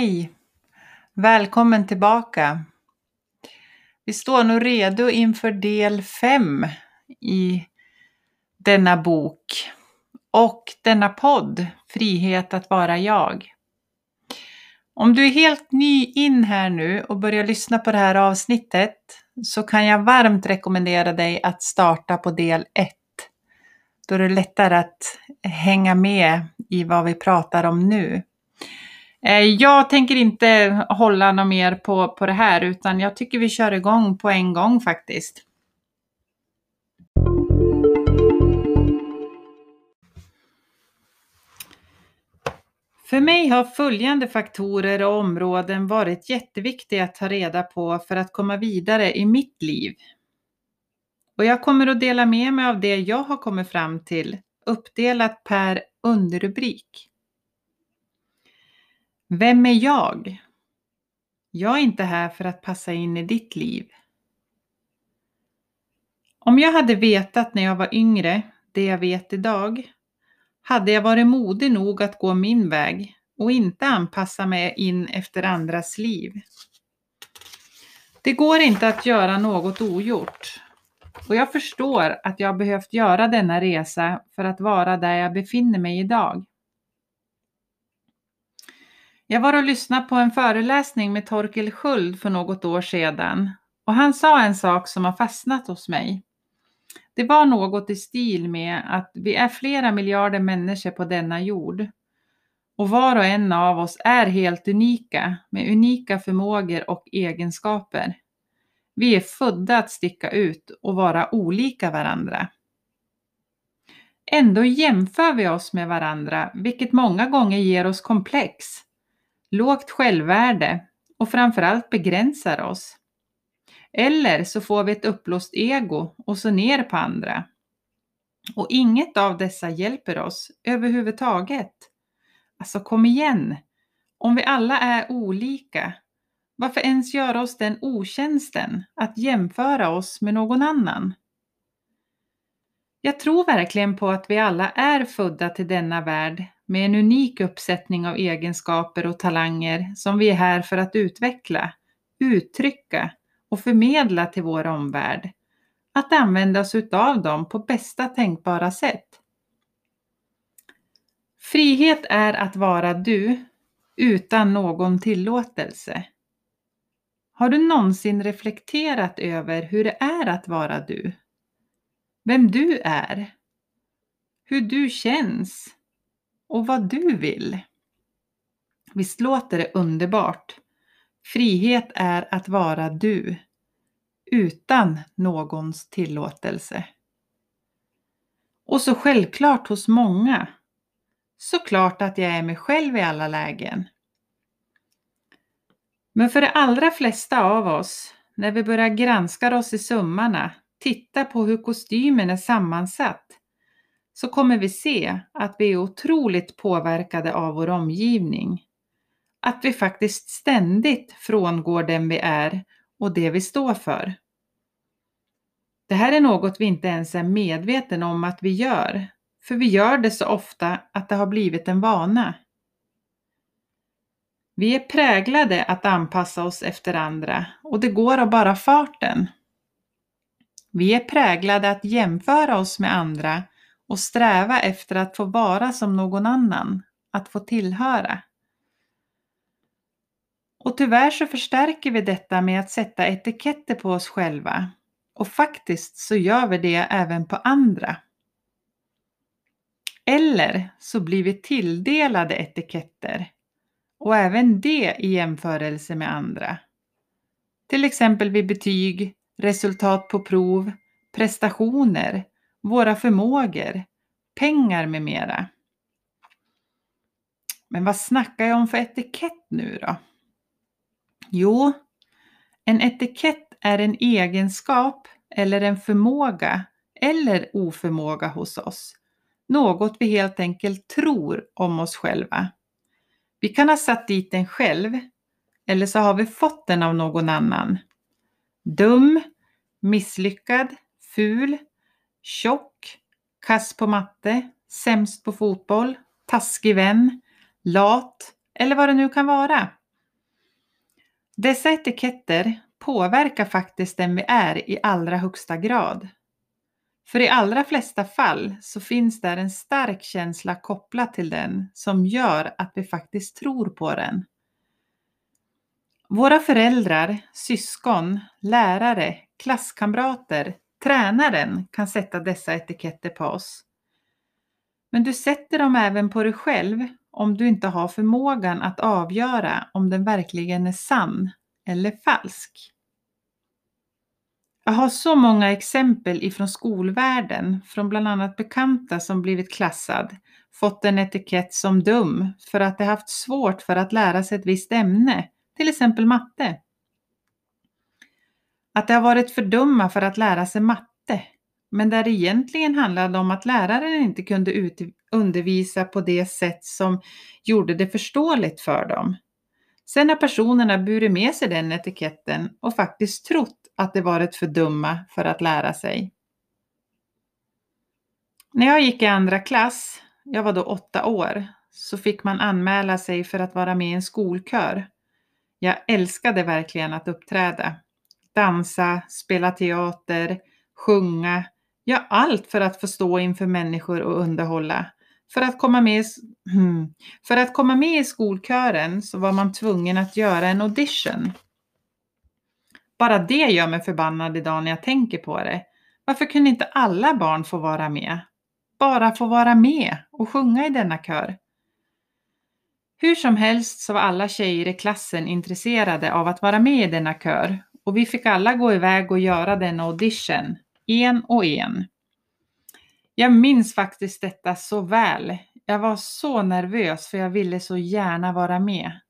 Hej! Välkommen tillbaka. Vi står nu redo inför del 5 i denna bok och denna podd Frihet att vara jag. Om du är helt ny in här nu och börjar lyssna på det här avsnittet så kan jag varmt rekommendera dig att starta på del 1. Då är det lättare att hänga med i vad vi pratar om nu. Eh, jag tänker inte hålla något mer på, på det här utan jag tycker vi kör igång på en gång faktiskt. För mig har följande faktorer och områden varit jätteviktiga att ta reda på för att komma vidare i mitt liv. Och jag kommer att dela med mig av det jag har kommit fram till uppdelat per underrubrik. Vem är jag? Jag är inte här för att passa in i ditt liv. Om jag hade vetat när jag var yngre det jag vet idag hade jag varit modig nog att gå min väg och inte anpassa mig in efter andras liv. Det går inte att göra något ogjort. Och jag förstår att jag behövt göra denna resa för att vara där jag befinner mig idag. Jag var och lyssnade på en föreläsning med Torkel Sköld för något år sedan och han sa en sak som har fastnat hos mig. Det var något i stil med att vi är flera miljarder människor på denna jord och var och en av oss är helt unika med unika förmågor och egenskaper. Vi är födda att sticka ut och vara olika varandra. Ändå jämför vi oss med varandra, vilket många gånger ger oss komplex lågt självvärde och framförallt begränsar oss. Eller så får vi ett uppblåst ego och så ner på andra. Och inget av dessa hjälper oss överhuvudtaget. Alltså kom igen! Om vi alla är olika, varför ens göra oss den otjänsten att jämföra oss med någon annan? Jag tror verkligen på att vi alla är födda till denna värld med en unik uppsättning av egenskaper och talanger som vi är här för att utveckla, uttrycka och förmedla till vår omvärld. Att använda oss utav dem på bästa tänkbara sätt. Frihet är att vara du utan någon tillåtelse. Har du någonsin reflekterat över hur det är att vara du? Vem du är? Hur du känns? Och vad du vill. Visst låter det underbart? Frihet är att vara du, utan någons tillåtelse. Och så självklart hos många. Såklart att jag är mig själv i alla lägen. Men för de allra flesta av oss, när vi börjar granska oss i sömmarna, titta på hur kostymen är sammansatt, så kommer vi se att vi är otroligt påverkade av vår omgivning. Att vi faktiskt ständigt frångår den vi är och det vi står för. Det här är något vi inte ens är medvetna om att vi gör, för vi gör det så ofta att det har blivit en vana. Vi är präglade att anpassa oss efter andra och det går av bara farten. Vi är präglade att jämföra oss med andra och sträva efter att få vara som någon annan, att få tillhöra. Och tyvärr så förstärker vi detta med att sätta etiketter på oss själva. Och faktiskt så gör vi det även på andra. Eller så blir vi tilldelade etiketter. Och även det i jämförelse med andra. Till exempel vid betyg, resultat på prov, prestationer våra förmågor, pengar med mera. Men vad snackar jag om för etikett nu då? Jo, en etikett är en egenskap eller en förmåga eller oförmåga hos oss. Något vi helt enkelt tror om oss själva. Vi kan ha satt dit den själv eller så har vi fått den av någon annan. Dum, misslyckad, ful, tjock, kass på matte, sämst på fotboll, taskig vän, lat eller vad det nu kan vara. Dessa etiketter påverkar faktiskt den vi är i allra högsta grad. För i allra flesta fall så finns där en stark känsla kopplad till den som gör att vi faktiskt tror på den. Våra föräldrar, syskon, lärare, klasskamrater, tränaren kan sätta dessa etiketter på oss. Men du sätter dem även på dig själv om du inte har förmågan att avgöra om den verkligen är sann eller falsk. Jag har så många exempel ifrån skolvärlden, från bland annat bekanta som blivit klassad, fått en etikett som dum för att de haft svårt för att lära sig ett visst ämne, till exempel matte. Att de har varit för dumma för att lära sig matte, men där det egentligen handlade om att läraren inte kunde undervisa på det sätt som gjorde det förståeligt för dem. Sen har personerna burit med sig den etiketten och faktiskt trott att de varit för dumma för att lära sig. När jag gick i andra klass, jag var då åtta år, så fick man anmäla sig för att vara med i en skolkör. Jag älskade verkligen att uppträda. Dansa, spela teater, sjunga, ja allt för att få stå inför människor och underhålla. För att, komma med, hmm. för att komma med i skolkören så var man tvungen att göra en audition. Bara det gör mig förbannad idag när jag tänker på det. Varför kunde inte alla barn få vara med? Bara få vara med och sjunga i denna kör. Hur som helst så var alla tjejer i klassen intresserade av att vara med i denna kör och vi fick alla gå iväg och göra denna audition, en och en. Jag minns faktiskt detta så väl. Jag var så nervös för jag ville så gärna vara med.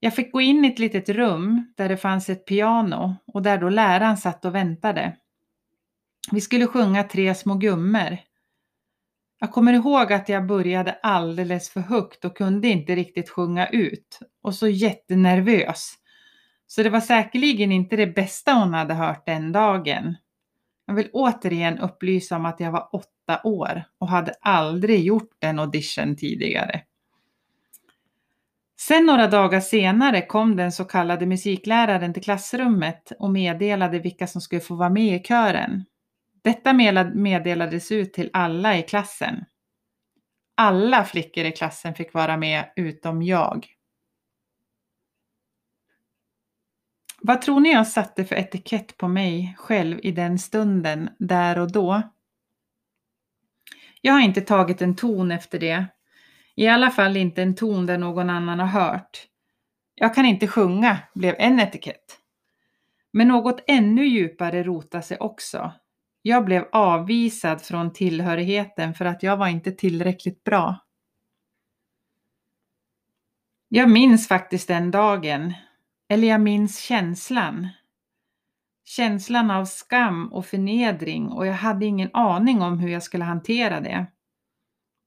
Jag fick gå in i ett litet rum där det fanns ett piano och där då läraren satt och väntade. Vi skulle sjunga Tre små gummor. Jag kommer ihåg att jag började alldeles för högt och kunde inte riktigt sjunga ut och så jättenervös. Så det var säkerligen inte det bästa hon hade hört den dagen. Jag vill återigen upplysa om att jag var åtta år och hade aldrig gjort en audition tidigare. Sen några dagar senare kom den så kallade musikläraren till klassrummet och meddelade vilka som skulle få vara med i kören. Detta meddelades ut till alla i klassen. Alla flickor i klassen fick vara med utom jag. Vad tror ni jag satte för etikett på mig själv i den stunden, där och då? Jag har inte tagit en ton efter det. I alla fall inte en ton där någon annan har hört. Jag kan inte sjunga, blev en etikett. Men något ännu djupare rotade sig också. Jag blev avvisad från tillhörigheten för att jag var inte tillräckligt bra. Jag minns faktiskt den dagen eller jag minns känslan. Känslan av skam och förnedring och jag hade ingen aning om hur jag skulle hantera det.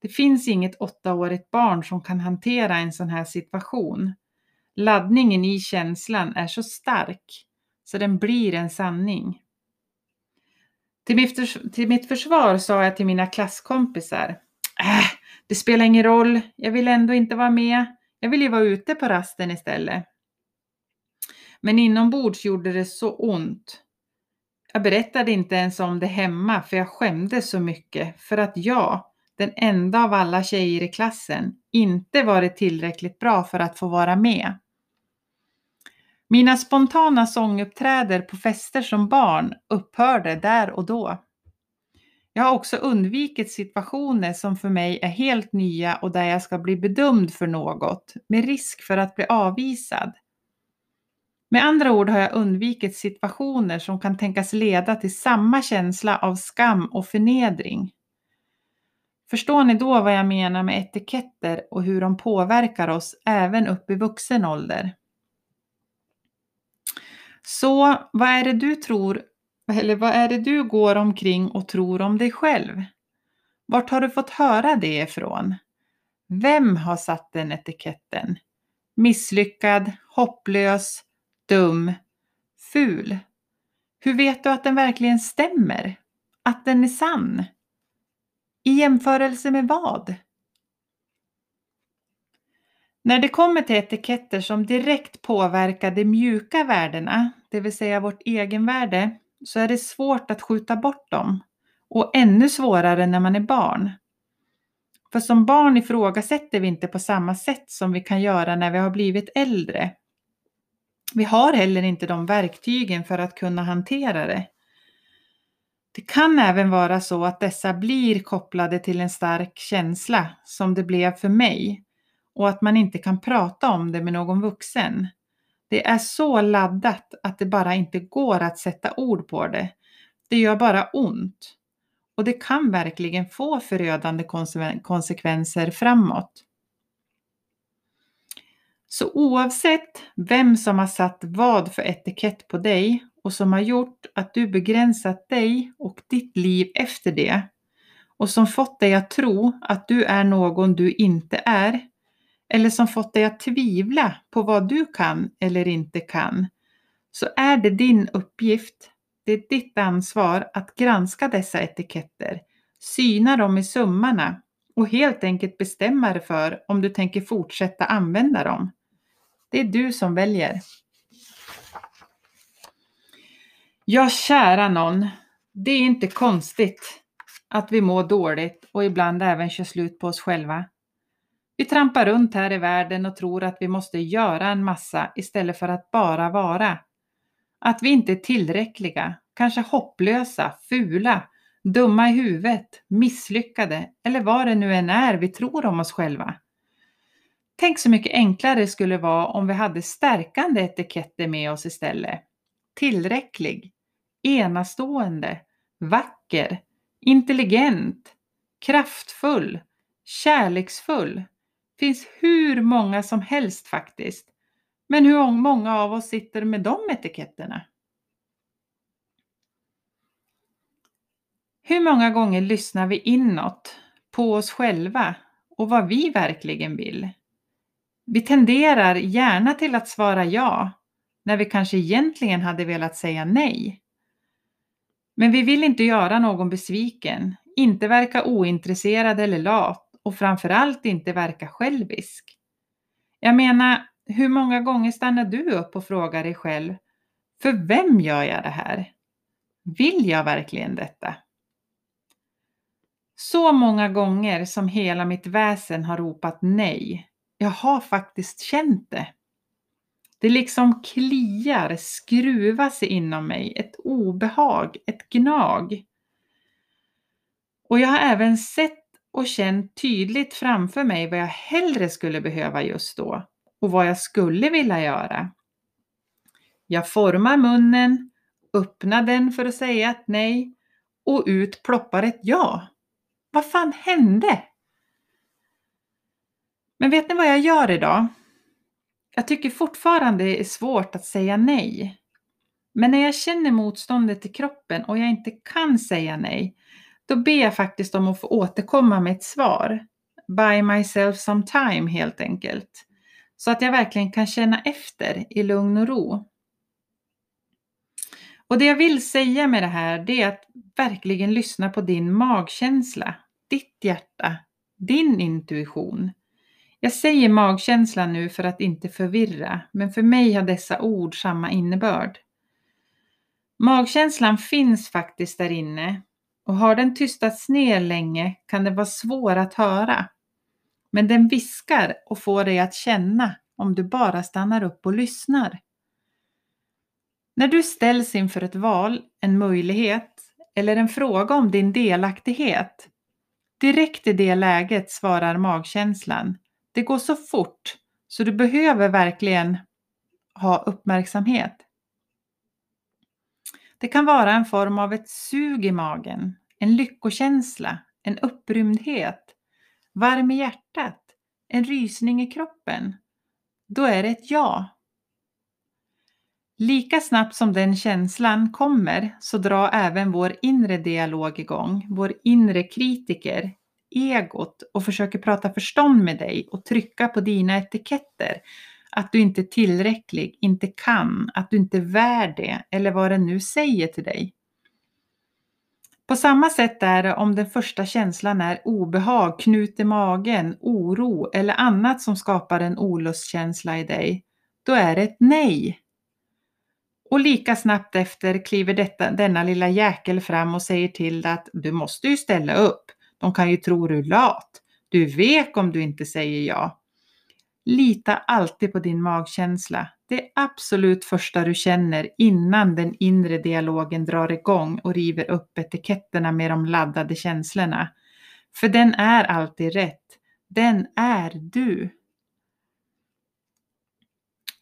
Det finns inget åttaårigt barn som kan hantera en sån här situation. Laddningen i känslan är så stark så den blir en sanning. Till mitt, försvar sa jag till mina klasskompisar. Äh, det spelar ingen roll, jag vill ändå inte vara med. Jag vill ju vara ute på rasten istället. Men inombords gjorde det så ont. Jag berättade inte ens om det hemma för jag skämdes så mycket för att jag, den enda av alla tjejer i klassen, inte varit tillräckligt bra för att få vara med. Mina spontana sånguppträder på fester som barn upphörde där och då. Jag har också undvikit situationer som för mig är helt nya och där jag ska bli bedömd för något med risk för att bli avvisad. Med andra ord har jag undvikit situationer som kan tänkas leda till samma känsla av skam och förnedring. Förstår ni då vad jag menar med etiketter och hur de påverkar oss även upp i vuxen ålder? Så vad är det du tror, eller vad är det du går omkring och tror om dig själv? Vart har du fått höra det ifrån? Vem har satt den etiketten? Misslyckad, hopplös, dum, ful. Hur vet du att den verkligen stämmer? Att den är sann? I jämförelse med vad? När det kommer till etiketter som direkt påverkar de mjuka värdena, det vill säga vårt egenvärde, så är det svårt att skjuta bort dem. Och ännu svårare när man är barn. För som barn ifrågasätter vi inte på samma sätt som vi kan göra när vi har blivit äldre. Vi har heller inte de verktygen för att kunna hantera det. Det kan även vara så att dessa blir kopplade till en stark känsla, som det blev för mig, och att man inte kan prata om det med någon vuxen. Det är så laddat att det bara inte går att sätta ord på det. Det gör bara ont. Och det kan verkligen få förödande konsekvenser framåt. Så oavsett vem som har satt vad för etikett på dig och som har gjort att du begränsat dig och ditt liv efter det och som fått dig att tro att du är någon du inte är eller som fått dig att tvivla på vad du kan eller inte kan så är det din uppgift, det är ditt ansvar att granska dessa etiketter, syna dem i summarna och helt enkelt bestämma dig för om du tänker fortsätta använda dem. Det är du som väljer. Ja, kära någon. Det är inte konstigt att vi mår dåligt och ibland även kör slut på oss själva. Vi trampar runt här i världen och tror att vi måste göra en massa istället för att bara vara. Att vi inte är tillräckliga, kanske hopplösa, fula, dumma i huvudet, misslyckade eller vad det nu än är vi tror om oss själva. Tänk så mycket enklare det skulle vara om vi hade stärkande etiketter med oss istället. Tillräcklig, enastående, vacker, intelligent, kraftfull, kärleksfull. Finns hur många som helst faktiskt. Men hur många av oss sitter med de etiketterna? Hur många gånger lyssnar vi inåt på oss själva och vad vi verkligen vill? Vi tenderar gärna till att svara ja när vi kanske egentligen hade velat säga nej. Men vi vill inte göra någon besviken, inte verka ointresserad eller lat och framförallt inte verka självisk. Jag menar, hur många gånger stannar du upp och frågar dig själv, för vem gör jag det här? Vill jag verkligen detta? Så många gånger som hela mitt väsen har ropat nej. Jag har faktiskt känt det. Det liksom kliar, skruvar sig inom mig, ett obehag, ett gnag. Och jag har även sett och känt tydligt framför mig vad jag hellre skulle behöva just då och vad jag skulle vilja göra. Jag formar munnen, öppnar den för att säga ett nej och ut ploppar ett ja. Vad fan hände? Men vet ni vad jag gör idag? Jag tycker fortfarande det är svårt att säga nej. Men när jag känner motståndet i kroppen och jag inte kan säga nej, då ber jag faktiskt om att få återkomma med ett svar. By myself some time helt enkelt. Så att jag verkligen kan känna efter i lugn och ro. Och det jag vill säga med det här, det är att verkligen lyssna på din magkänsla, ditt hjärta, din intuition. Jag säger magkänsla nu för att inte förvirra, men för mig har dessa ord samma innebörd. Magkänslan finns faktiskt där inne och har den tystats ner länge kan den vara svår att höra. Men den viskar och får dig att känna om du bara stannar upp och lyssnar. När du ställs inför ett val, en möjlighet eller en fråga om din delaktighet, direkt i det läget svarar magkänslan det går så fort så du behöver verkligen ha uppmärksamhet. Det kan vara en form av ett sug i magen, en lyckokänsla, en upprymdhet, varm i hjärtat, en rysning i kroppen. Då är det ett ja. Lika snabbt som den känslan kommer så drar även vår inre dialog igång, vår inre kritiker, egot och försöker prata förstånd med dig och trycka på dina etiketter. Att du inte är tillräcklig, inte kan, att du inte är värd det eller vad den nu säger till dig. På samma sätt är det om den första känslan är obehag, knut i magen, oro eller annat som skapar en olustkänsla i dig. Då är det ett nej. Och lika snabbt efter kliver detta, denna lilla jäkel fram och säger till att du måste ju ställa upp. De kan ju tro du är lat. Du är vek om du inte säger ja. Lita alltid på din magkänsla. Det är absolut första du känner innan den inre dialogen drar igång och river upp etiketterna med de laddade känslorna. För den är alltid rätt. Den är du.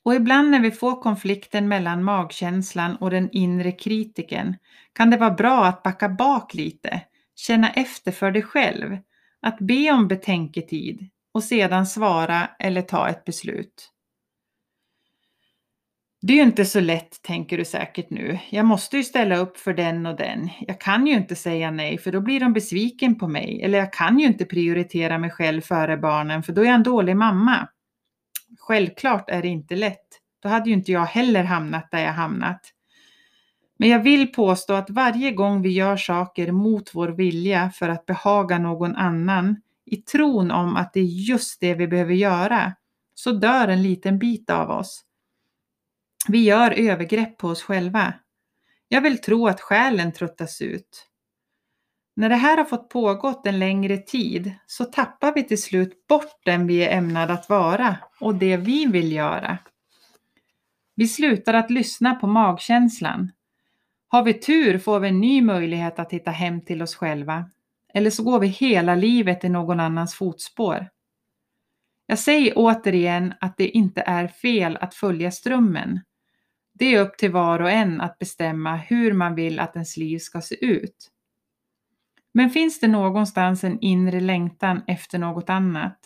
Och ibland när vi får konflikten mellan magkänslan och den inre kritiken kan det vara bra att backa bak lite, känna efter för dig själv, att be om betänketid och sedan svara eller ta ett beslut. Det är ju inte så lätt, tänker du säkert nu. Jag måste ju ställa upp för den och den. Jag kan ju inte säga nej, för då blir de besviken på mig. Eller jag kan ju inte prioritera mig själv före barnen, för då är jag en dålig mamma. Självklart är det inte lätt. Då hade ju inte jag heller hamnat där jag hamnat. Men jag vill påstå att varje gång vi gör saker mot vår vilja för att behaga någon annan, i tron om att det är just det vi behöver göra, så dör en liten bit av oss. Vi gör övergrepp på oss själva. Jag vill tro att själen tröttas ut. När det här har fått pågått en längre tid så tappar vi till slut bort den vi är ämnade att vara och det vi vill göra. Vi slutar att lyssna på magkänslan. Har vi tur får vi en ny möjlighet att hitta hem till oss själva. Eller så går vi hela livet i någon annans fotspår. Jag säger återigen att det inte är fel att följa strömmen. Det är upp till var och en att bestämma hur man vill att ens liv ska se ut. Men finns det någonstans en inre längtan efter något annat?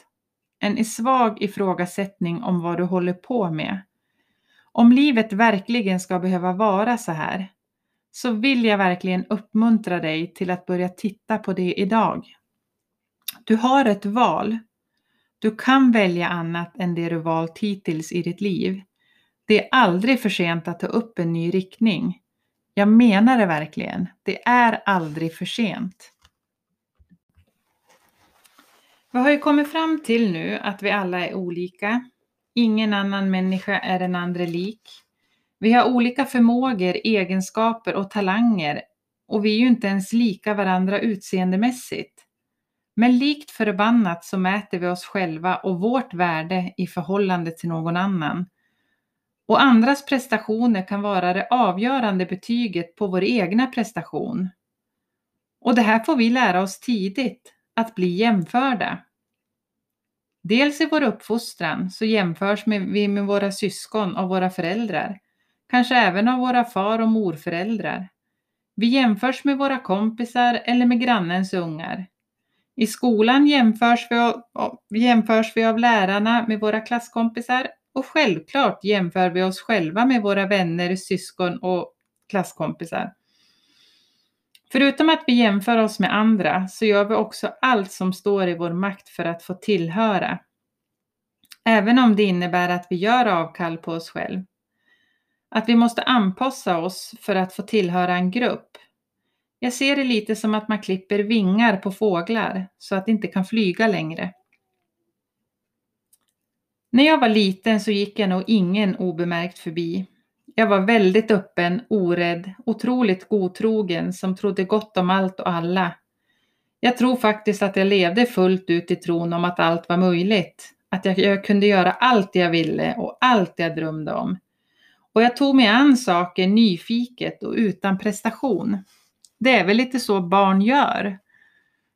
En svag ifrågasättning om vad du håller på med? Om livet verkligen ska behöva vara så här, så vill jag verkligen uppmuntra dig till att börja titta på det idag. Du har ett val. Du kan välja annat än det du valt hittills i ditt liv. Det är aldrig för sent att ta upp en ny riktning. Jag menar det verkligen. Det är aldrig för sent. Vi har ju kommit fram till nu att vi alla är olika. Ingen annan människa är den andra lik. Vi har olika förmågor, egenskaper och talanger och vi är ju inte ens lika varandra utseendemässigt. Men likt förbannat så mäter vi oss själva och vårt värde i förhållande till någon annan. Och andras prestationer kan vara det avgörande betyget på vår egna prestation. Och det här får vi lära oss tidigt, att bli jämförda. Dels i vår uppfostran så jämförs vi med våra syskon och våra föräldrar, kanske även av våra far och morföräldrar. Vi jämförs med våra kompisar eller med grannens ungar. I skolan jämförs vi, av, jämförs vi av lärarna med våra klasskompisar och självklart jämför vi oss själva med våra vänner, syskon och klasskompisar. Förutom att vi jämför oss med andra så gör vi också allt som står i vår makt för att få tillhöra. Även om det innebär att vi gör avkall på oss själva. Att vi måste anpassa oss för att få tillhöra en grupp. Jag ser det lite som att man klipper vingar på fåglar så att de inte kan flyga längre. När jag var liten så gick jag nog ingen obemärkt förbi. Jag var väldigt öppen, orädd, otroligt godtrogen som trodde gott om allt och alla. Jag tror faktiskt att jag levde fullt ut i tron om att allt var möjligt. Att jag, jag kunde göra allt jag ville och allt jag drömde om. Och jag tog mig an saker nyfiket och utan prestation. Det är väl lite så barn gör.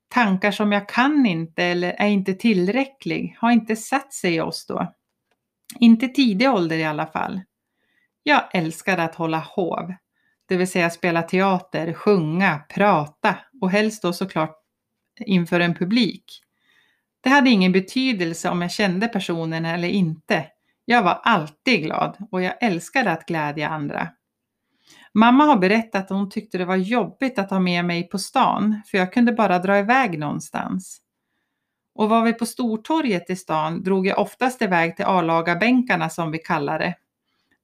Tankar som jag kan inte eller är inte tillräcklig har inte satt sig i oss då. Inte tidig ålder i alla fall. Jag älskade att hålla hov, det vill säga spela teater, sjunga, prata och helst då såklart inför en publik. Det hade ingen betydelse om jag kände personen eller inte. Jag var alltid glad och jag älskade att glädja andra. Mamma har berättat att hon tyckte det var jobbigt att ha med mig på stan, för jag kunde bara dra iväg någonstans. Och var vi på Stortorget i stan drog jag oftast iväg till A-lagarbänkarna som vi kallar det.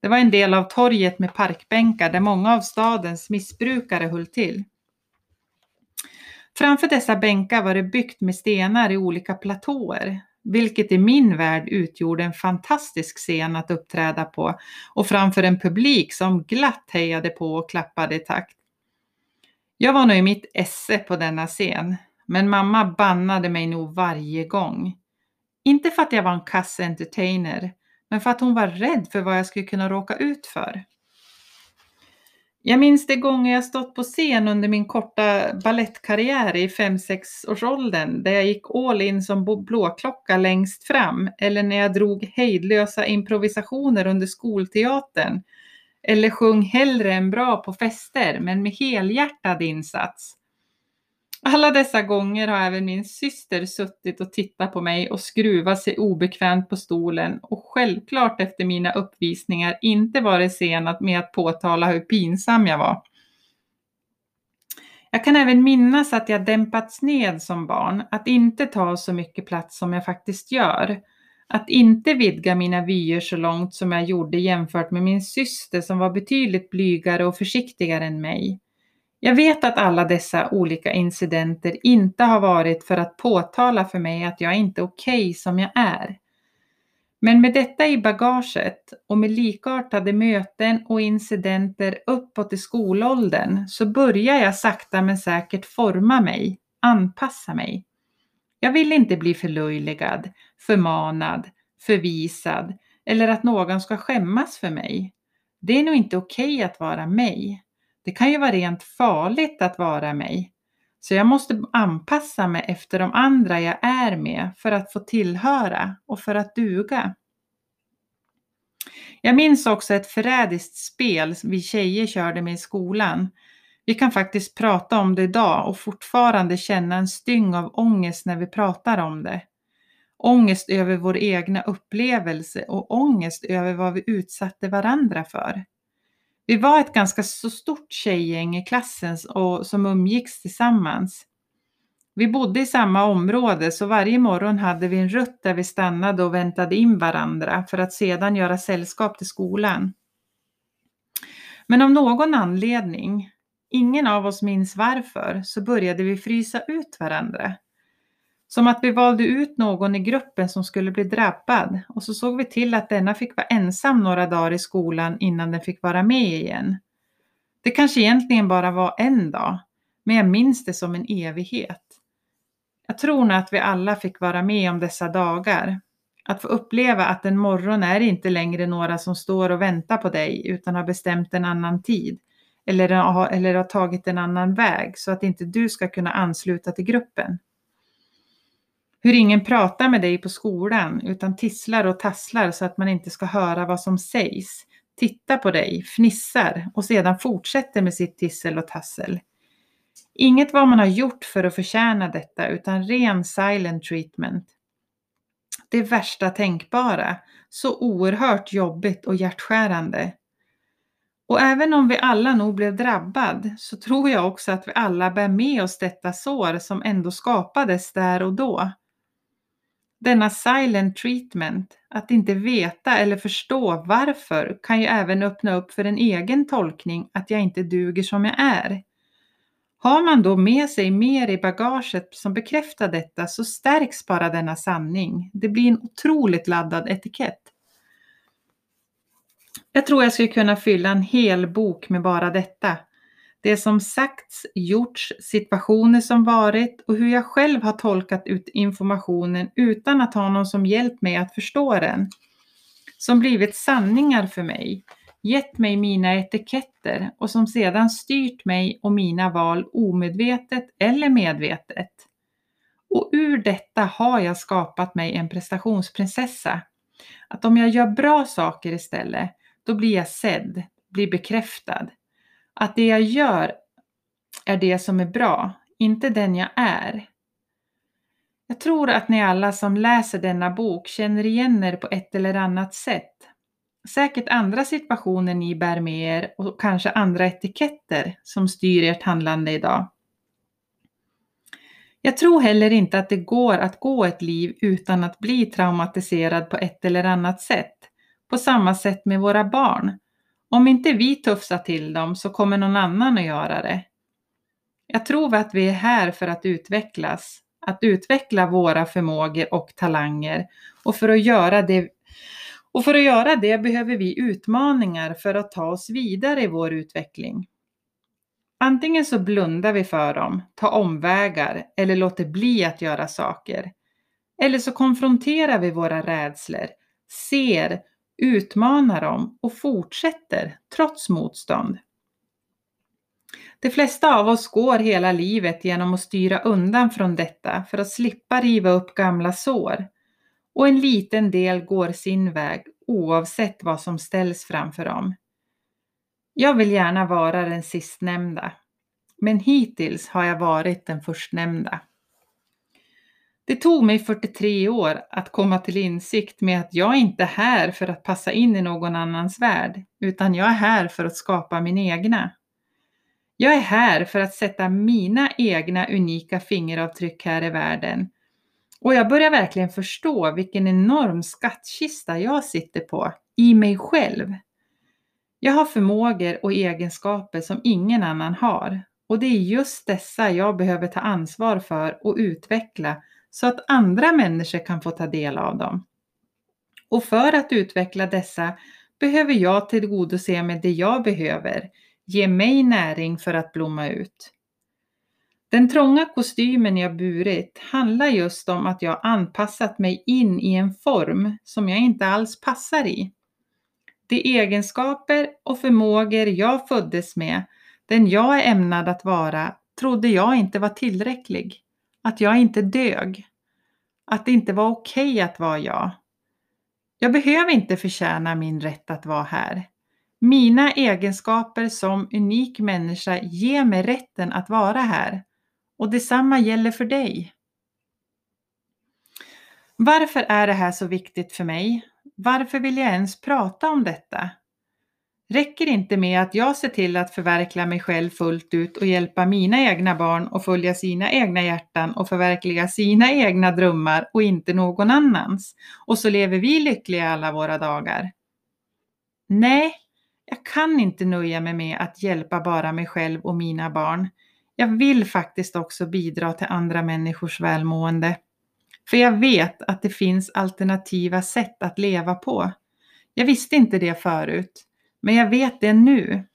Det var en del av torget med parkbänkar där många av stadens missbrukare höll till. Framför dessa bänkar var det byggt med stenar i olika platåer, vilket i min värld utgjorde en fantastisk scen att uppträda på och framför en publik som glatt hejade på och klappade i takt. Jag var nog i mitt esse på denna scen, men mamma bannade mig nog varje gång. Inte för att jag var en kass entertainer, men för att hon var rädd för vad jag skulle kunna råka ut för. Jag minns de gånger jag stått på scen under min korta ballettkarriär i 5-6 årsåldern där jag gick all in som blåklocka längst fram eller när jag drog hejdlösa improvisationer under skolteatern eller sjöng hellre än bra på fester men med helhjärtad insats. Alla dessa gånger har även min syster suttit och tittat på mig och skruvat sig obekvämt på stolen och självklart efter mina uppvisningar inte varit sen med att påtala hur pinsam jag var. Jag kan även minnas att jag dämpats ned som barn, att inte ta så mycket plats som jag faktiskt gör. Att inte vidga mina vyer så långt som jag gjorde jämfört med min syster som var betydligt blygare och försiktigare än mig. Jag vet att alla dessa olika incidenter inte har varit för att påtala för mig att jag inte är okej okay som jag är. Men med detta i bagaget och med likartade möten och incidenter uppåt i skolåldern så börjar jag sakta men säkert forma mig, anpassa mig. Jag vill inte bli förlöjligad, förmanad, förvisad eller att någon ska skämmas för mig. Det är nog inte okej okay att vara mig. Det kan ju vara rent farligt att vara mig. Så jag måste anpassa mig efter de andra jag är med för att få tillhöra och för att duga. Jag minns också ett förrädiskt spel vi tjejer körde med i skolan. Vi kan faktiskt prata om det idag och fortfarande känna en styng av ångest när vi pratar om det. Ångest över vår egna upplevelse och ångest över vad vi utsatte varandra för. Vi var ett ganska så stort tjejgäng i klassen och, som umgicks tillsammans. Vi bodde i samma område så varje morgon hade vi en rutt där vi stannade och väntade in varandra för att sedan göra sällskap till skolan. Men av någon anledning, ingen av oss minns varför, så började vi frysa ut varandra. Som att vi valde ut någon i gruppen som skulle bli drabbad och så såg vi till att denna fick vara ensam några dagar i skolan innan den fick vara med igen. Det kanske egentligen bara var en dag, men jag minns det som en evighet. Jag tror nog att vi alla fick vara med om dessa dagar. Att få uppleva att en morgon är inte längre några som står och väntar på dig utan har bestämt en annan tid eller har, eller har tagit en annan väg så att inte du ska kunna ansluta till gruppen. Hur ingen pratar med dig på skolan utan tisslar och tasslar så att man inte ska höra vad som sägs. Tittar på dig, fnissar och sedan fortsätter med sitt tissel och tassel. Inget vad man har gjort för att förtjäna detta utan ren silent treatment. Det värsta tänkbara. Så oerhört jobbigt och hjärtskärande. Och även om vi alla nog blev drabbad så tror jag också att vi alla bär med oss detta sår som ändå skapades där och då. Denna silent treatment, att inte veta eller förstå varför, kan ju även öppna upp för en egen tolkning att jag inte duger som jag är. Har man då med sig mer i bagaget som bekräftar detta så stärks bara denna sanning. Det blir en otroligt laddad etikett. Jag tror jag skulle kunna fylla en hel bok med bara detta det som sagts, gjorts, situationer som varit och hur jag själv har tolkat ut informationen utan att ha någon som hjälpt mig att förstå den. Som blivit sanningar för mig, gett mig mina etiketter och som sedan styrt mig och mina val omedvetet eller medvetet. Och ur detta har jag skapat mig en prestationsprinsessa. Att om jag gör bra saker istället, då blir jag sedd, blir bekräftad. Att det jag gör är det som är bra, inte den jag är. Jag tror att ni alla som läser denna bok känner igen er på ett eller annat sätt. Säkert andra situationer ni bär med er och kanske andra etiketter som styr ert handlande idag. Jag tror heller inte att det går att gå ett liv utan att bli traumatiserad på ett eller annat sätt. På samma sätt med våra barn. Om inte vi tuffsar till dem så kommer någon annan att göra det. Jag tror att vi är här för att utvecklas, att utveckla våra förmågor och talanger. Och för att göra det, och för att göra det behöver vi utmaningar för att ta oss vidare i vår utveckling. Antingen så blundar vi för dem, tar omvägar eller låter bli att göra saker. Eller så konfronterar vi våra rädslor, ser, utmanar dem och fortsätter trots motstånd. De flesta av oss går hela livet genom att styra undan från detta för att slippa riva upp gamla sår. Och en liten del går sin väg oavsett vad som ställs framför dem. Jag vill gärna vara den sistnämnda, men hittills har jag varit den förstnämnda. Det tog mig 43 år att komma till insikt med att jag inte är här för att passa in i någon annans värld, utan jag är här för att skapa min egna. Jag är här för att sätta mina egna unika fingeravtryck här i världen. Och jag börjar verkligen förstå vilken enorm skattkista jag sitter på, i mig själv. Jag har förmågor och egenskaper som ingen annan har. Och det är just dessa jag behöver ta ansvar för och utveckla så att andra människor kan få ta del av dem. Och för att utveckla dessa behöver jag tillgodose med det jag behöver, ge mig näring för att blomma ut. Den trånga kostymen jag burit handlar just om att jag anpassat mig in i en form som jag inte alls passar i. De egenskaper och förmågor jag föddes med, den jag är ämnad att vara, trodde jag inte var tillräcklig. Att jag inte dög. Att det inte var okej okay att vara jag. Jag behöver inte förtjäna min rätt att vara här. Mina egenskaper som unik människa ger mig rätten att vara här. Och detsamma gäller för dig. Varför är det här så viktigt för mig? Varför vill jag ens prata om detta? Räcker inte med att jag ser till att förverkliga mig själv fullt ut och hjälpa mina egna barn att följa sina egna hjärtan och förverkliga sina egna drömmar och inte någon annans. Och så lever vi lyckliga alla våra dagar. Nej, jag kan inte nöja mig med att hjälpa bara mig själv och mina barn. Jag vill faktiskt också bidra till andra människors välmående. För jag vet att det finns alternativa sätt att leva på. Jag visste inte det förut, men jag vet det nu.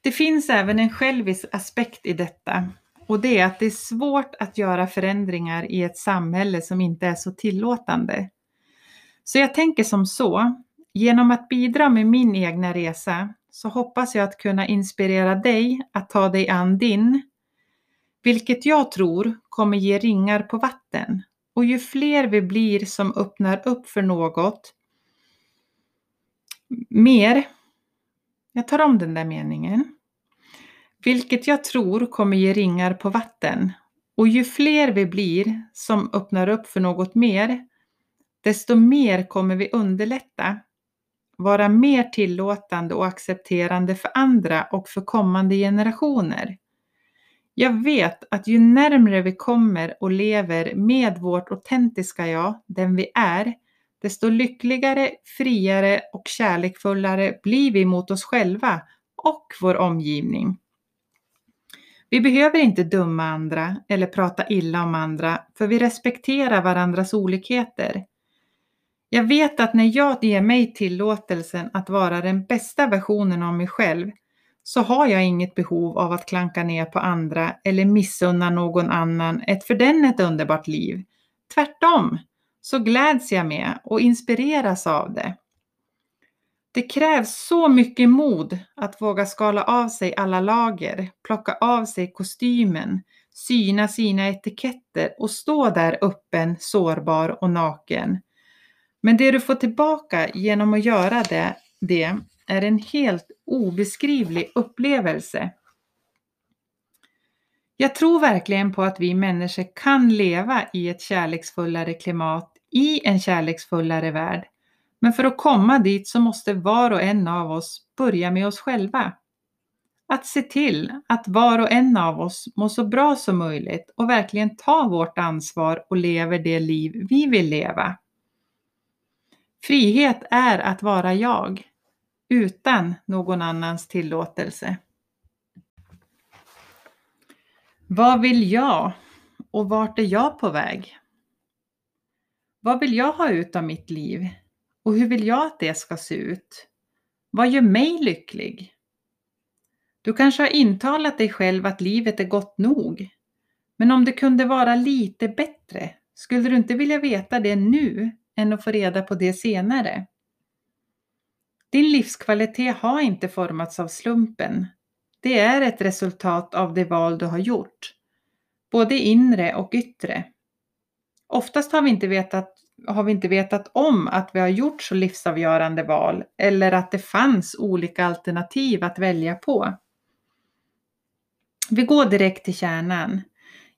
Det finns även en självisk aspekt i detta och det är att det är svårt att göra förändringar i ett samhälle som inte är så tillåtande. Så jag tänker som så, genom att bidra med min egna resa så hoppas jag att kunna inspirera dig att ta dig an din, vilket jag tror kommer ge ringar på vatten. Och ju fler vi blir som öppnar upp för något mer, jag tar om den där meningen, vilket jag tror kommer ge ringar på vatten. Och ju fler vi blir som öppnar upp för något mer, desto mer kommer vi underlätta vara mer tillåtande och accepterande för andra och för kommande generationer. Jag vet att ju närmre vi kommer och lever med vårt autentiska jag, den vi är, desto lyckligare, friare och kärlekfullare blir vi mot oss själva och vår omgivning. Vi behöver inte döma andra eller prata illa om andra, för vi respekterar varandras olikheter. Jag vet att när jag ger mig tillåtelsen att vara den bästa versionen av mig själv så har jag inget behov av att klanka ner på andra eller missunna någon annan ett för den ett underbart liv. Tvärtom så gläds jag med och inspireras av det. Det krävs så mycket mod att våga skala av sig alla lager, plocka av sig kostymen, syna sina etiketter och stå där öppen, sårbar och naken. Men det du får tillbaka genom att göra det, det är en helt obeskrivlig upplevelse. Jag tror verkligen på att vi människor kan leva i ett kärleksfullare klimat, i en kärleksfullare värld. Men för att komma dit så måste var och en av oss börja med oss själva. Att se till att var och en av oss mår så bra som möjligt och verkligen tar vårt ansvar och lever det liv vi vill leva. Frihet är att vara jag, utan någon annans tillåtelse. Vad vill jag? Och vart är jag på väg? Vad vill jag ha ut av mitt liv? Och hur vill jag att det ska se ut? Vad gör mig lycklig? Du kanske har intalat dig själv att livet är gott nog. Men om det kunde vara lite bättre, skulle du inte vilja veta det nu än att få reda på det senare? Din livskvalitet har inte formats av slumpen. Det är ett resultat av det val du har gjort, både inre och yttre. Oftast har vi inte vetat, har vi inte vetat om att vi har gjort så livsavgörande val eller att det fanns olika alternativ att välja på. Vi går direkt till kärnan.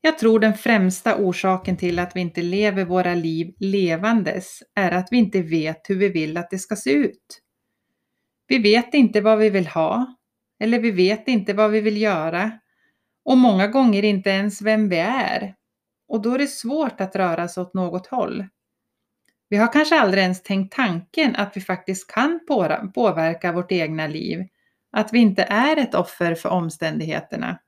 Jag tror den främsta orsaken till att vi inte lever våra liv levandes är att vi inte vet hur vi vill att det ska se ut. Vi vet inte vad vi vill ha eller vi vet inte vad vi vill göra och många gånger inte ens vem vi är. Och då är det svårt att röra sig åt något håll. Vi har kanske aldrig ens tänkt tanken att vi faktiskt kan påverka vårt egna liv, att vi inte är ett offer för omständigheterna.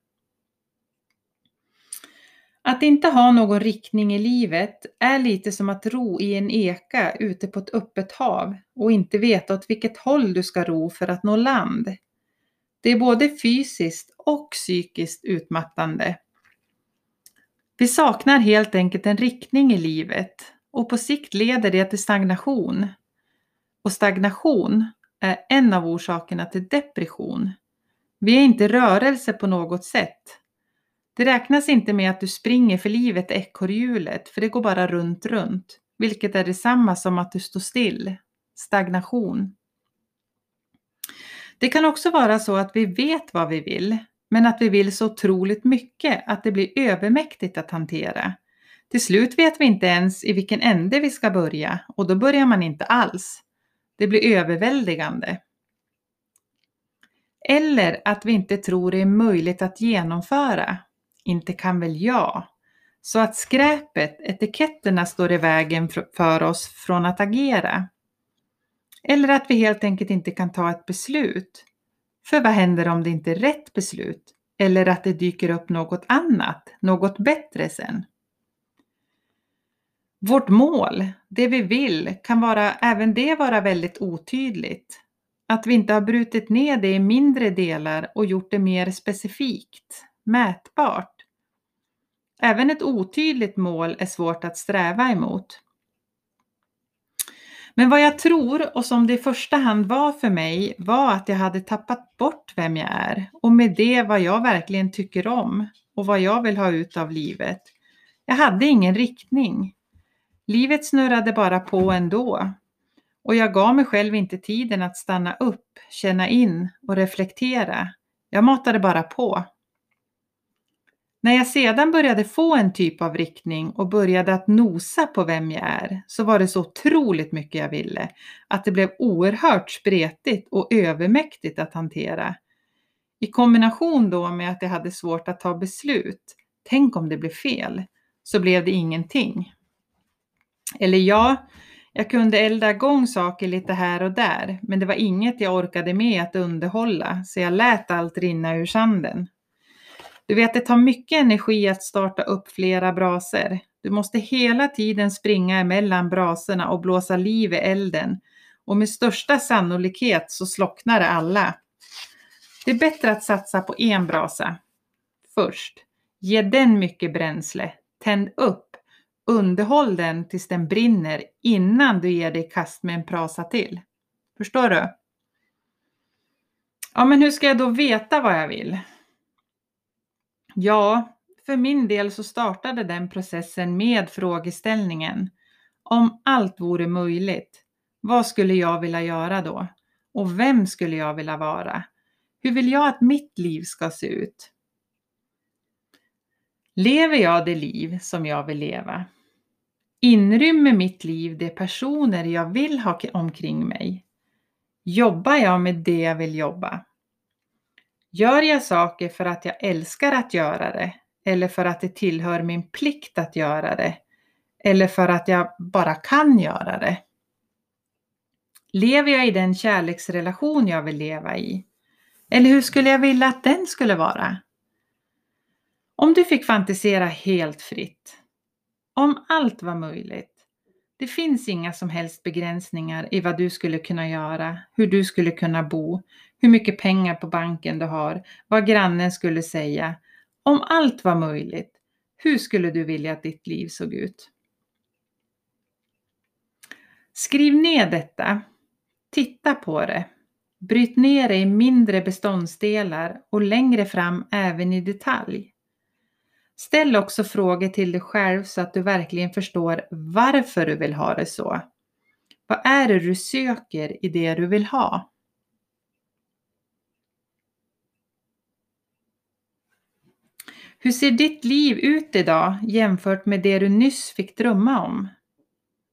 Att inte ha någon riktning i livet är lite som att ro i en eka ute på ett öppet hav och inte veta åt vilket håll du ska ro för att nå land. Det är både fysiskt och psykiskt utmattande. Vi saknar helt enkelt en riktning i livet och på sikt leder det till stagnation. Och stagnation är en av orsakerna till depression. Vi är inte rörelse på något sätt. Det räknas inte med att du springer för livet i ekorrhjulet, för det går bara runt, runt, vilket är detsamma som att du står still. Stagnation. Det kan också vara så att vi vet vad vi vill, men att vi vill så otroligt mycket att det blir övermäktigt att hantera. Till slut vet vi inte ens i vilken ände vi ska börja och då börjar man inte alls. Det blir överväldigande. Eller att vi inte tror det är möjligt att genomföra. Inte kan väl jag? Så att skräpet, etiketterna står i vägen för oss från att agera. Eller att vi helt enkelt inte kan ta ett beslut. För vad händer om det inte är rätt beslut? Eller att det dyker upp något annat, något bättre sen? Vårt mål, det vi vill, kan vara, även det vara väldigt otydligt. Att vi inte har brutit ner det i mindre delar och gjort det mer specifikt, mätbart. Även ett otydligt mål är svårt att sträva emot. Men vad jag tror och som det i första hand var för mig var att jag hade tappat bort vem jag är och med det vad jag verkligen tycker om och vad jag vill ha ut av livet. Jag hade ingen riktning. Livet snurrade bara på ändå och jag gav mig själv inte tiden att stanna upp, känna in och reflektera. Jag matade bara på. När jag sedan började få en typ av riktning och började att nosa på vem jag är så var det så otroligt mycket jag ville att det blev oerhört spretigt och övermäktigt att hantera. I kombination då med att jag hade svårt att ta beslut, tänk om det blev fel, så blev det ingenting. Eller ja, jag kunde elda igång saker lite här och där, men det var inget jag orkade med att underhålla, så jag lät allt rinna ur sanden. Du vet, det tar mycket energi att starta upp flera braser. Du måste hela tiden springa emellan braserna och blåsa liv i elden. Och med största sannolikhet så slocknar det alla. Det är bättre att satsa på en brasa först. Ge den mycket bränsle. Tänd upp. Underhåll den tills den brinner innan du ger dig i kast med en brasa till. Förstår du? Ja, men hur ska jag då veta vad jag vill? Ja, för min del så startade den processen med frågeställningen om allt vore möjligt, vad skulle jag vilja göra då? Och vem skulle jag vilja vara? Hur vill jag att mitt liv ska se ut? Lever jag det liv som jag vill leva? Inrymmer mitt liv de personer jag vill ha omkring mig? Jobbar jag med det jag vill jobba? Gör jag saker för att jag älskar att göra det eller för att det tillhör min plikt att göra det eller för att jag bara kan göra det? Lever jag i den kärleksrelation jag vill leva i? Eller hur skulle jag vilja att den skulle vara? Om du fick fantisera helt fritt, om allt var möjligt, det finns inga som helst begränsningar i vad du skulle kunna göra, hur du skulle kunna bo, hur mycket pengar på banken du har, vad grannen skulle säga. Om allt var möjligt, hur skulle du vilja att ditt liv såg ut? Skriv ner detta. Titta på det. Bryt ner det i mindre beståndsdelar och längre fram även i detalj. Ställ också frågor till dig själv så att du verkligen förstår varför du vill ha det så. Vad är det du söker i det du vill ha? Hur ser ditt liv ut idag jämfört med det du nyss fick drömma om?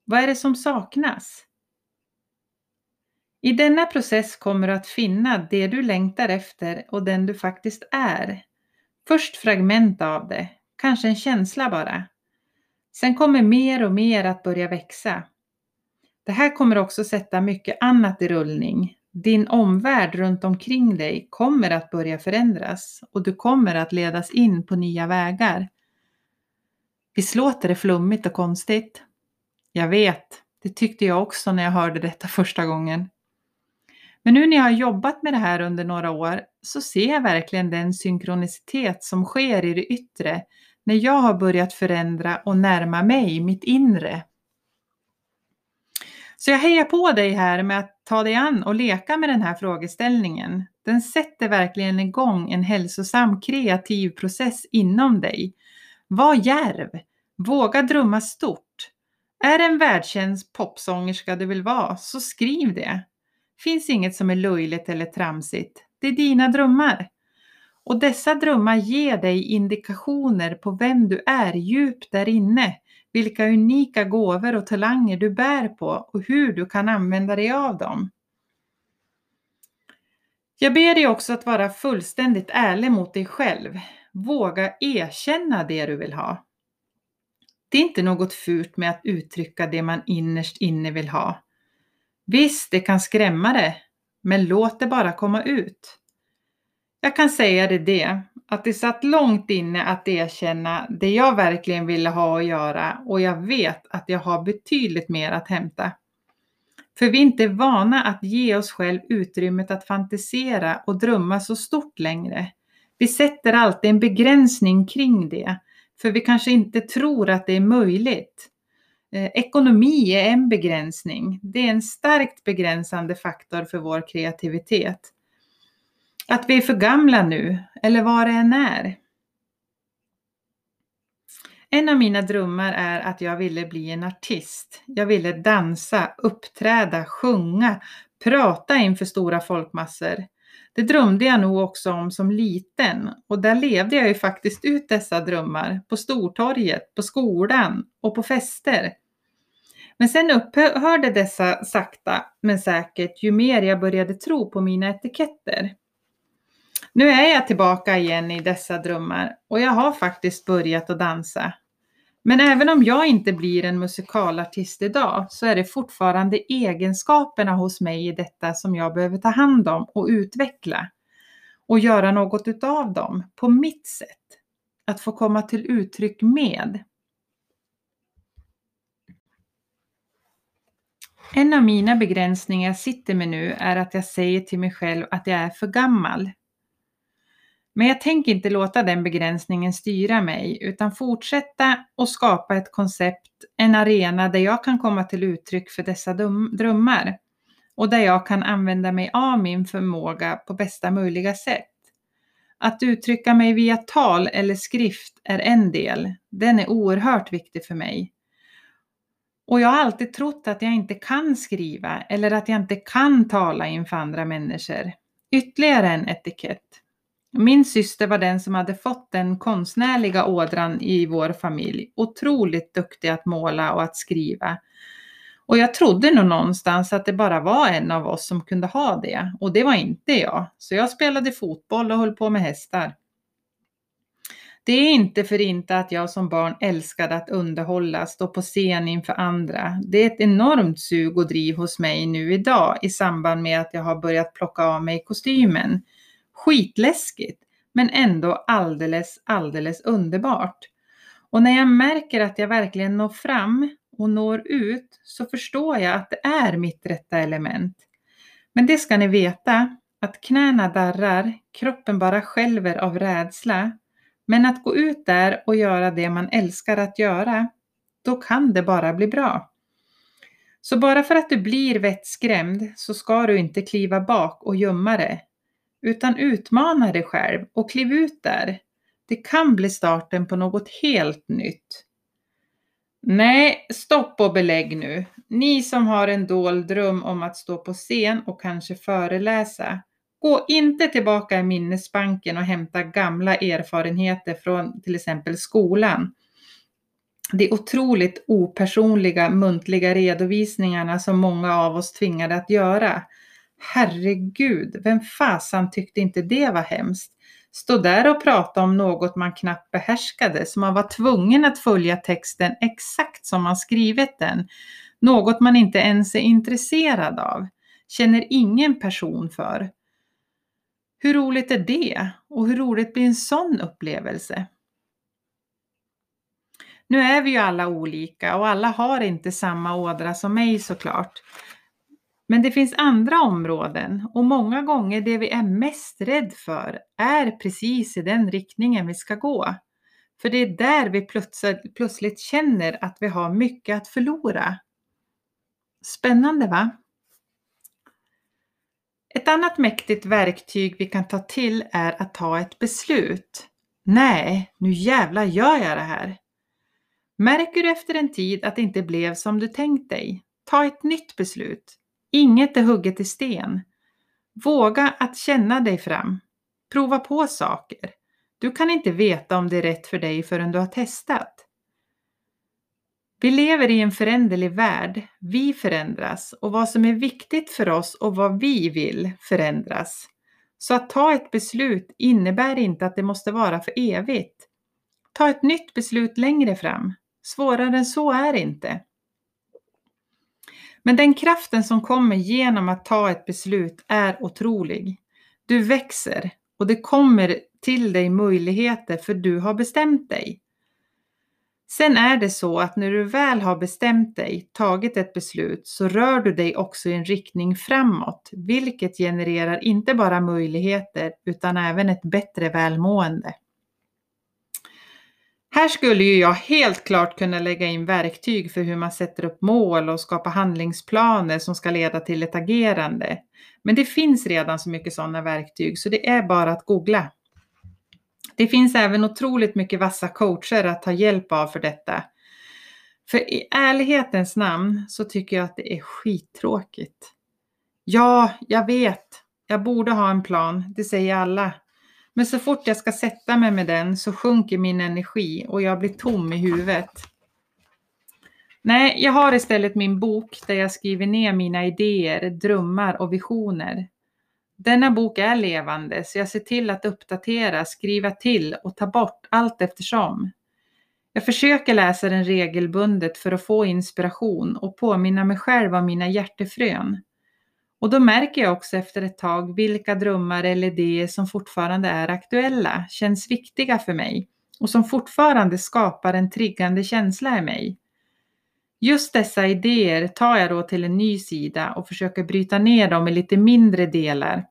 Vad är det som saknas? I denna process kommer du att finna det du längtar efter och den du faktiskt är. Först fragment av det, kanske en känsla bara. Sen kommer mer och mer att börja växa. Det här kommer också sätta mycket annat i rullning. Din omvärld runt omkring dig kommer att börja förändras och du kommer att ledas in på nya vägar. Visst låter det flummigt och konstigt? Jag vet, det tyckte jag också när jag hörde detta första gången. Men nu när jag har jobbat med det här under några år så ser jag verkligen den synkronicitet som sker i det yttre när jag har börjat förändra och närma mig mitt inre. Så jag hejar på dig här med att ta dig an och leka med den här frågeställningen. Den sätter verkligen igång en hälsosam kreativ process inom dig. Var djärv! Våga drömma stort! Är det en världskänd popsångerska du vill vara, så skriv det. Finns inget som är löjligt eller tramsigt. Det är dina drömmar. Och dessa drömmar ger dig indikationer på vem du är djupt där inne, vilka unika gåvor och talanger du bär på och hur du kan använda dig av dem. Jag ber dig också att vara fullständigt ärlig mot dig själv. Våga erkänna det du vill ha. Det är inte något fult med att uttrycka det man innerst inne vill ha. Visst, det kan skrämma det, men låt det bara komma ut. Jag kan säga det det, att det satt långt inne att erkänna det jag verkligen ville ha att göra och jag vet att jag har betydligt mer att hämta. För vi är inte vana att ge oss själv utrymmet att fantisera och drömma så stort längre. Vi sätter alltid en begränsning kring det, för vi kanske inte tror att det är möjligt. Eh, ekonomi är en begränsning. Det är en starkt begränsande faktor för vår kreativitet. Att vi är för gamla nu, eller vad det än är. En av mina drömmar är att jag ville bli en artist. Jag ville dansa, uppträda, sjunga, prata inför stora folkmassor. Det drömde jag nog också om som liten och där levde jag ju faktiskt ut dessa drömmar på Stortorget, på skolan och på fester. Men sen upphörde dessa sakta men säkert ju mer jag började tro på mina etiketter. Nu är jag tillbaka igen i dessa drömmar och jag har faktiskt börjat att dansa. Men även om jag inte blir en musikalartist idag så är det fortfarande egenskaperna hos mig i detta som jag behöver ta hand om och utveckla. Och göra något utav dem på mitt sätt. Att få komma till uttryck med. En av mina begränsningar jag sitter med nu är att jag säger till mig själv att jag är för gammal. Men jag tänker inte låta den begränsningen styra mig utan fortsätta och skapa ett koncept, en arena där jag kan komma till uttryck för dessa drömmar och där jag kan använda mig av min förmåga på bästa möjliga sätt. Att uttrycka mig via tal eller skrift är en del. Den är oerhört viktig för mig. Och jag har alltid trott att jag inte kan skriva eller att jag inte kan tala inför andra människor. Ytterligare en etikett. Min syster var den som hade fått den konstnärliga ådran i vår familj. Otroligt duktig att måla och att skriva. Och jag trodde nog någonstans att det bara var en av oss som kunde ha det. Och det var inte jag. Så jag spelade fotboll och höll på med hästar. Det är inte för inte att jag som barn älskade att underhålla, stå på scen inför andra. Det är ett enormt sug och driv hos mig nu idag i samband med att jag har börjat plocka av mig kostymen skitläskigt. men ändå alldeles, alldeles underbart. Och när jag märker att jag verkligen når fram och når ut så förstår jag att det är mitt rätta element. Men det ska ni veta, att knäna darrar, kroppen bara skälver av rädsla. Men att gå ut där och göra det man älskar att göra, då kan det bara bli bra. Så bara för att du blir vettskrämd så ska du inte kliva bak och gömma dig utan utmana dig själv och kliv ut där. Det kan bli starten på något helt nytt. Nej, stopp och belägg nu. Ni som har en dold dröm om att stå på scen och kanske föreläsa. Gå inte tillbaka i minnesbanken och hämta gamla erfarenheter från till exempel skolan. De otroligt opersonliga muntliga redovisningarna som många av oss tvingade att göra. Herregud, vem fasan tyckte inte det var hemskt? Stå där och prata om något man knappt behärskade, så man var tvungen att följa texten exakt som man skrivit den. Något man inte ens är intresserad av, känner ingen person för. Hur roligt är det? Och hur roligt blir en sån upplevelse? Nu är vi ju alla olika och alla har inte samma ådra som mig såklart. Men det finns andra områden och många gånger det vi är mest rädd för är precis i den riktningen vi ska gå. För det är där vi plötsligt känner att vi har mycket att förlora. Spännande va? Ett annat mäktigt verktyg vi kan ta till är att ta ett beslut. Nej, nu jävla gör jag det här. Märker du efter en tid att det inte blev som du tänkt dig? Ta ett nytt beslut. Inget är hugget i sten. Våga att känna dig fram. Prova på saker. Du kan inte veta om det är rätt för dig förrän du har testat. Vi lever i en föränderlig värld. Vi förändras och vad som är viktigt för oss och vad vi vill förändras. Så att ta ett beslut innebär inte att det måste vara för evigt. Ta ett nytt beslut längre fram. Svårare än så är det inte. Men den kraften som kommer genom att ta ett beslut är otrolig. Du växer och det kommer till dig möjligheter för du har bestämt dig. Sen är det så att när du väl har bestämt dig, tagit ett beslut, så rör du dig också i en riktning framåt, vilket genererar inte bara möjligheter utan även ett bättre välmående. Här skulle ju jag helt klart kunna lägga in verktyg för hur man sätter upp mål och skapar handlingsplaner som ska leda till ett agerande. Men det finns redan så mycket sådana verktyg så det är bara att googla. Det finns även otroligt mycket vassa coacher att ta hjälp av för detta. För i ärlighetens namn så tycker jag att det är skittråkigt. Ja, jag vet. Jag borde ha en plan, det säger alla. Men så fort jag ska sätta mig med den så sjunker min energi och jag blir tom i huvudet. Nej, jag har istället min bok där jag skriver ner mina idéer, drömmar och visioner. Denna bok är levande så jag ser till att uppdatera, skriva till och ta bort allt eftersom. Jag försöker läsa den regelbundet för att få inspiration och påminna mig själv om mina hjärtefrön. Och då märker jag också efter ett tag vilka drömmar eller idéer som fortfarande är aktuella, känns viktiga för mig och som fortfarande skapar en triggande känsla i mig. Just dessa idéer tar jag då till en ny sida och försöker bryta ner dem i lite mindre delar.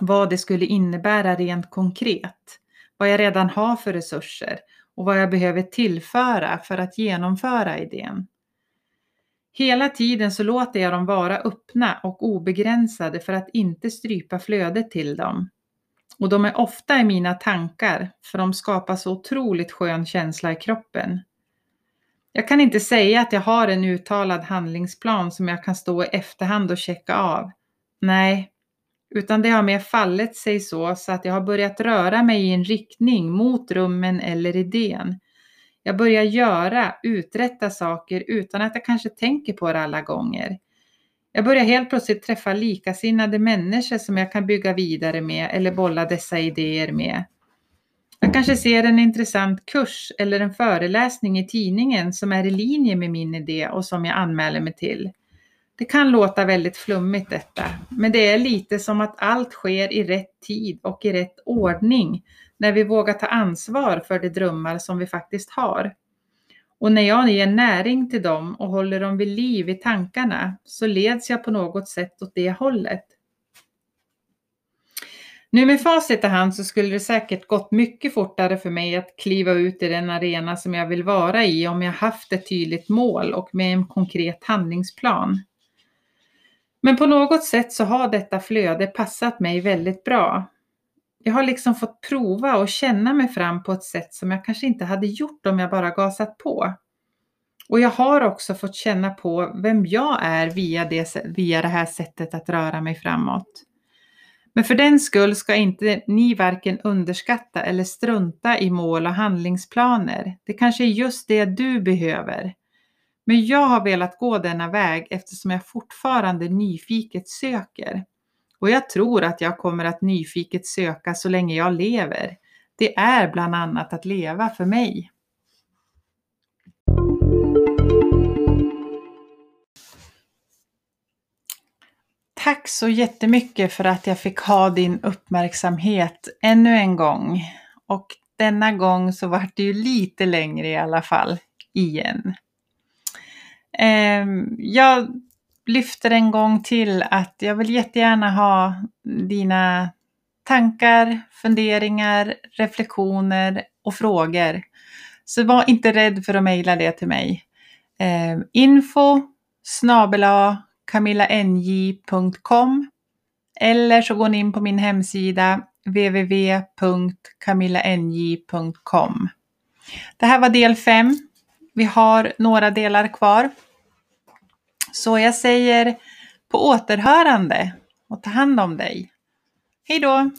Vad det skulle innebära rent konkret, vad jag redan har för resurser och vad jag behöver tillföra för att genomföra idén. Hela tiden så låter jag dem vara öppna och obegränsade för att inte strypa flödet till dem. Och de är ofta i mina tankar för de skapar så otroligt skön känsla i kroppen. Jag kan inte säga att jag har en uttalad handlingsplan som jag kan stå i efterhand och checka av. Nej, utan det har mer fallit sig så, så att jag har börjat röra mig i en riktning mot rummen eller idén. Jag börjar göra, uträtta saker utan att jag kanske tänker på det alla gånger. Jag börjar helt plötsligt träffa likasinnade människor som jag kan bygga vidare med eller bolla dessa idéer med. Jag kanske ser en intressant kurs eller en föreläsning i tidningen som är i linje med min idé och som jag anmäler mig till. Det kan låta väldigt flummigt detta, men det är lite som att allt sker i rätt tid och i rätt ordning när vi vågar ta ansvar för de drömmar som vi faktiskt har. Och när jag ger näring till dem och håller dem vid liv i tankarna så leds jag på något sätt åt det hållet. Nu med facit i hand så skulle det säkert gått mycket fortare för mig att kliva ut i den arena som jag vill vara i om jag haft ett tydligt mål och med en konkret handlingsplan. Men på något sätt så har detta flöde passat mig väldigt bra. Jag har liksom fått prova och känna mig fram på ett sätt som jag kanske inte hade gjort om jag bara gasat på. Och jag har också fått känna på vem jag är via det, via det här sättet att röra mig framåt. Men för den skull ska inte ni varken underskatta eller strunta i mål och handlingsplaner. Det kanske är just det du behöver. Men jag har velat gå denna väg eftersom jag fortfarande nyfiket söker. Och jag tror att jag kommer att nyfiket söka så länge jag lever. Det är bland annat att leva för mig. Tack så jättemycket för att jag fick ha din uppmärksamhet ännu en gång. Och denna gång så vart det ju lite längre i alla fall, igen. Ehm, jag lyfter en gång till att jag vill jättegärna ha dina tankar, funderingar, reflektioner och frågor. Så var inte rädd för att mejla det till mig. Eh, info snabela camillanj.com eller så går ni in på min hemsida www.camillanj.com. Det här var del 5. Vi har några delar kvar. Så jag säger på återhörande och ta hand om dig. Hej då!